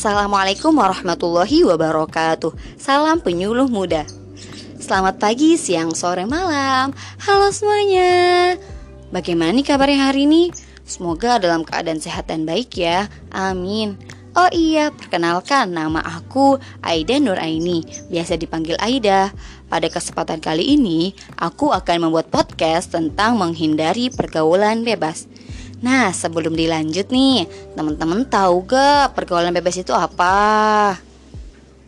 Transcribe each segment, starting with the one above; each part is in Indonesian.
Assalamualaikum warahmatullahi wabarakatuh. Salam penyuluh muda. Selamat pagi, siang, sore, malam. Halo semuanya. Bagaimana nih kabarnya hari ini? Semoga dalam keadaan sehat dan baik ya. Amin. Oh iya, perkenalkan nama aku Aida Nuraini, biasa dipanggil Aida. Pada kesempatan kali ini, aku akan membuat podcast tentang menghindari pergaulan bebas. Nah, sebelum dilanjut nih, teman-teman tahu gak pergaulan bebas itu apa?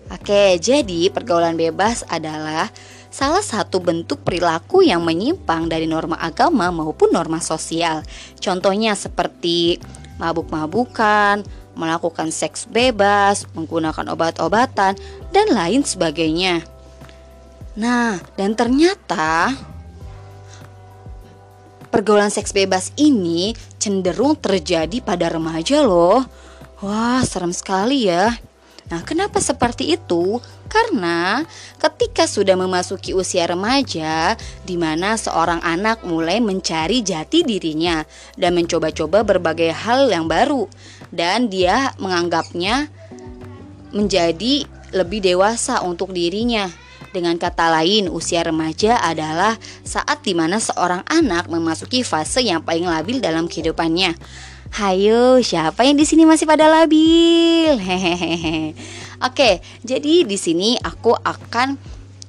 Oke, jadi pergaulan bebas adalah salah satu bentuk perilaku yang menyimpang dari norma agama maupun norma sosial. Contohnya seperti mabuk-mabukan, melakukan seks bebas, menggunakan obat-obatan, dan lain sebagainya. Nah, dan ternyata pergaulan seks bebas ini cenderung terjadi pada remaja loh. Wah, serem sekali ya. Nah, kenapa seperti itu? Karena ketika sudah memasuki usia remaja, di mana seorang anak mulai mencari jati dirinya dan mencoba-coba berbagai hal yang baru, dan dia menganggapnya menjadi lebih dewasa untuk dirinya. Dengan kata lain, usia remaja adalah saat di mana seorang anak memasuki fase yang paling labil dalam kehidupannya. Hayo, siapa yang di sini masih pada labil? Hehehe. Oke, jadi di sini aku akan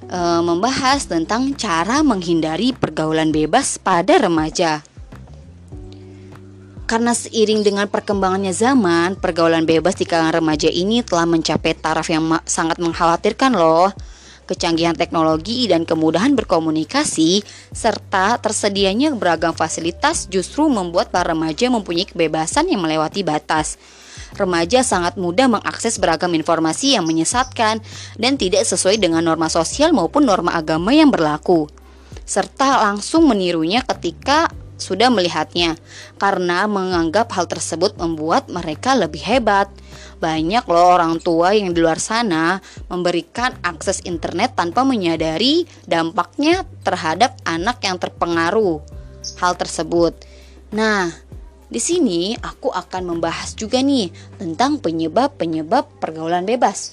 e, membahas tentang cara menghindari pergaulan bebas pada remaja. Karena seiring dengan perkembangannya zaman, pergaulan bebas di kalangan remaja ini telah mencapai taraf yang sangat mengkhawatirkan loh kecanggihan teknologi dan kemudahan berkomunikasi, serta tersedianya beragam fasilitas justru membuat para remaja mempunyai kebebasan yang melewati batas. Remaja sangat mudah mengakses beragam informasi yang menyesatkan dan tidak sesuai dengan norma sosial maupun norma agama yang berlaku, serta langsung menirunya ketika sudah melihatnya, karena menganggap hal tersebut membuat mereka lebih hebat. Banyak loh orang tua yang di luar sana memberikan akses internet tanpa menyadari dampaknya terhadap anak yang terpengaruh hal tersebut. Nah, di sini aku akan membahas juga nih tentang penyebab-penyebab pergaulan bebas.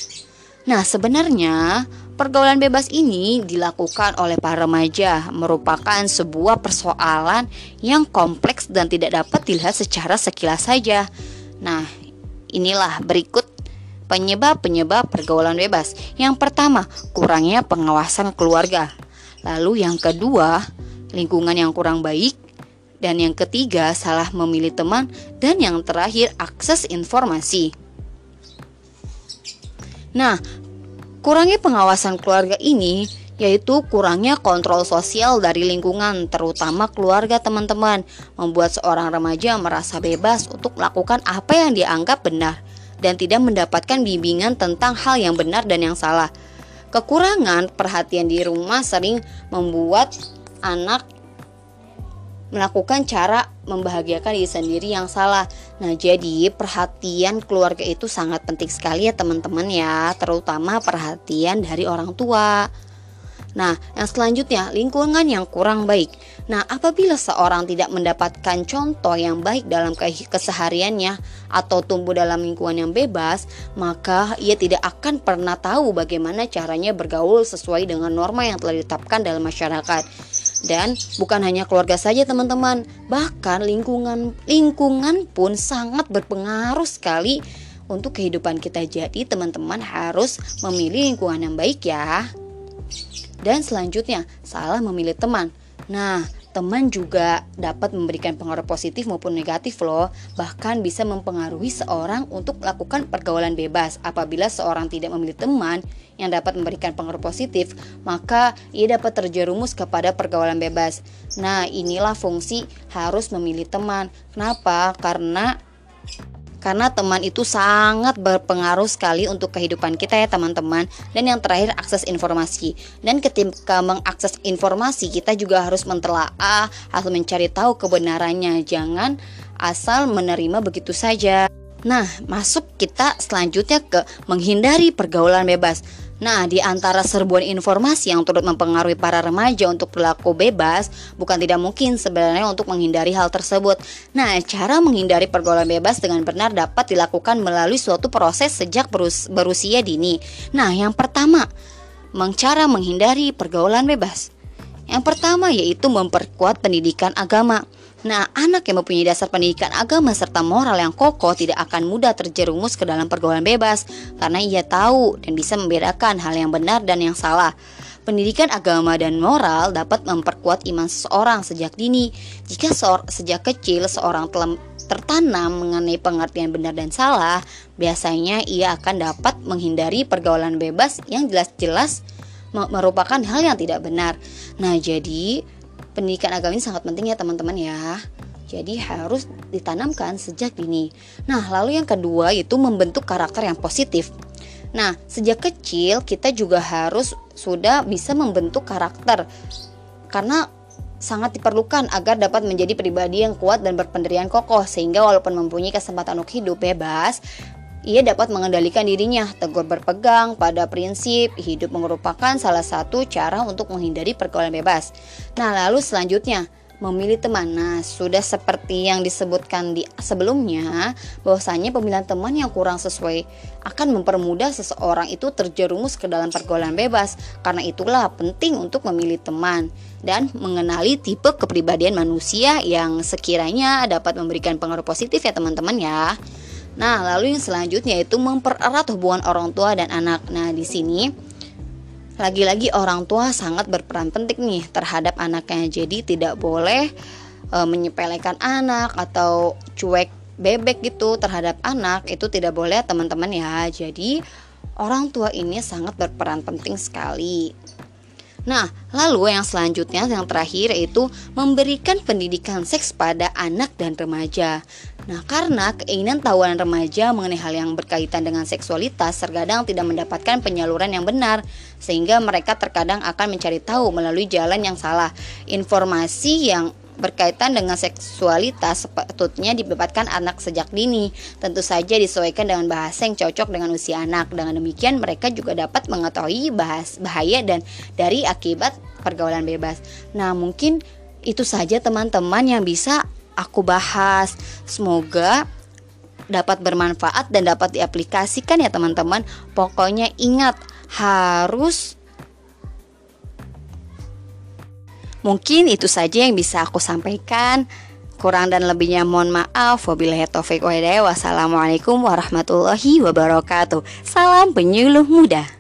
Nah, sebenarnya pergaulan bebas ini dilakukan oleh para remaja merupakan sebuah persoalan yang kompleks dan tidak dapat dilihat secara sekilas saja. Nah, Inilah berikut penyebab-penyebab pergaulan bebas. Yang pertama, kurangnya pengawasan keluarga. Lalu yang kedua, lingkungan yang kurang baik. Dan yang ketiga, salah memilih teman. Dan yang terakhir, akses informasi. Nah, kurangnya pengawasan keluarga ini yaitu kurangnya kontrol sosial dari lingkungan, terutama keluarga teman-teman, membuat seorang remaja merasa bebas untuk melakukan apa yang dianggap benar dan tidak mendapatkan bimbingan tentang hal yang benar dan yang salah. Kekurangan perhatian di rumah sering membuat anak melakukan cara membahagiakan diri sendiri yang salah. Nah, jadi perhatian keluarga itu sangat penting sekali ya teman-teman ya, terutama perhatian dari orang tua. Nah, yang selanjutnya, lingkungan yang kurang baik. Nah, apabila seorang tidak mendapatkan contoh yang baik dalam kesehariannya atau tumbuh dalam lingkungan yang bebas, maka ia tidak akan pernah tahu bagaimana caranya bergaul sesuai dengan norma yang telah ditetapkan dalam masyarakat. Dan bukan hanya keluarga saja teman-teman, bahkan lingkungan lingkungan pun sangat berpengaruh sekali untuk kehidupan kita. Jadi teman-teman harus memilih lingkungan yang baik ya. Dan selanjutnya, salah memilih teman. Nah, teman juga dapat memberikan pengaruh positif maupun negatif loh. Bahkan bisa mempengaruhi seorang untuk melakukan pergaulan bebas. Apabila seorang tidak memilih teman yang dapat memberikan pengaruh positif, maka ia dapat terjerumus kepada pergaulan bebas. Nah, inilah fungsi harus memilih teman. Kenapa? Karena karena teman itu sangat berpengaruh sekali untuk kehidupan kita ya teman-teman. Dan yang terakhir akses informasi. Dan ketika mengakses informasi kita juga harus mentelaah harus mencari tahu kebenarannya. Jangan asal menerima begitu saja. Nah masuk kita selanjutnya ke menghindari pergaulan bebas Nah, di antara serbuan informasi yang turut mempengaruhi para remaja untuk berlaku bebas, bukan tidak mungkin sebenarnya untuk menghindari hal tersebut. Nah, cara menghindari pergaulan bebas dengan benar dapat dilakukan melalui suatu proses sejak berus berusia dini. Nah, yang pertama, cara menghindari pergaulan bebas. Yang pertama yaitu memperkuat pendidikan agama. Nah, anak yang mempunyai dasar pendidikan agama serta moral yang kokoh tidak akan mudah terjerumus ke dalam pergaulan bebas karena ia tahu dan bisa membedakan hal yang benar dan yang salah. Pendidikan agama dan moral dapat memperkuat iman seseorang sejak dini. Jika sejak kecil seorang telah tertanam mengenai pengertian benar dan salah, biasanya ia akan dapat menghindari pergaulan bebas yang jelas-jelas merupakan hal yang tidak benar. Nah, jadi pendidikan agama ini sangat penting ya teman-teman ya. Jadi harus ditanamkan sejak dini. Nah, lalu yang kedua itu membentuk karakter yang positif. Nah, sejak kecil kita juga harus sudah bisa membentuk karakter karena sangat diperlukan agar dapat menjadi pribadi yang kuat dan berpendirian kokoh sehingga walaupun mempunyai kesempatan untuk hidup bebas, ia dapat mengendalikan dirinya, tegur berpegang pada prinsip hidup merupakan salah satu cara untuk menghindari pergaulan bebas. Nah, lalu selanjutnya, memilih teman. Nah, sudah seperti yang disebutkan di sebelumnya, bahwasanya pemilihan teman yang kurang sesuai akan mempermudah seseorang itu terjerumus ke dalam pergaulan bebas. Karena itulah penting untuk memilih teman dan mengenali tipe kepribadian manusia yang sekiranya dapat memberikan pengaruh positif ya teman-teman ya. Nah, lalu yang selanjutnya itu mempererat hubungan orang tua dan anak. Nah, di sini lagi-lagi orang tua sangat berperan penting nih terhadap anaknya. Jadi tidak boleh e, menyepelekan anak atau cuek bebek gitu terhadap anak itu tidak boleh teman-teman ya. Jadi orang tua ini sangat berperan penting sekali. Nah, lalu yang selanjutnya yang terakhir yaitu memberikan pendidikan seks pada anak dan remaja. Nah, karena keinginan tahuan remaja mengenai hal yang berkaitan dengan seksualitas terkadang tidak mendapatkan penyaluran yang benar, sehingga mereka terkadang akan mencari tahu melalui jalan yang salah. Informasi yang berkaitan dengan seksualitas sepatutnya dibebaskan anak sejak dini. Tentu saja disesuaikan dengan bahasa yang cocok dengan usia anak. Dengan demikian mereka juga dapat mengetahui bahas bahaya dan dari akibat pergaulan bebas. Nah, mungkin itu saja teman-teman yang bisa aku bahas. Semoga dapat bermanfaat dan dapat diaplikasikan ya teman-teman. Pokoknya ingat harus Mungkin itu saja yang bisa aku sampaikan. Kurang dan lebihnya mohon maaf. Wabillahi taufiq wa Wassalamualaikum warahmatullahi wabarakatuh. Salam penyuluh muda.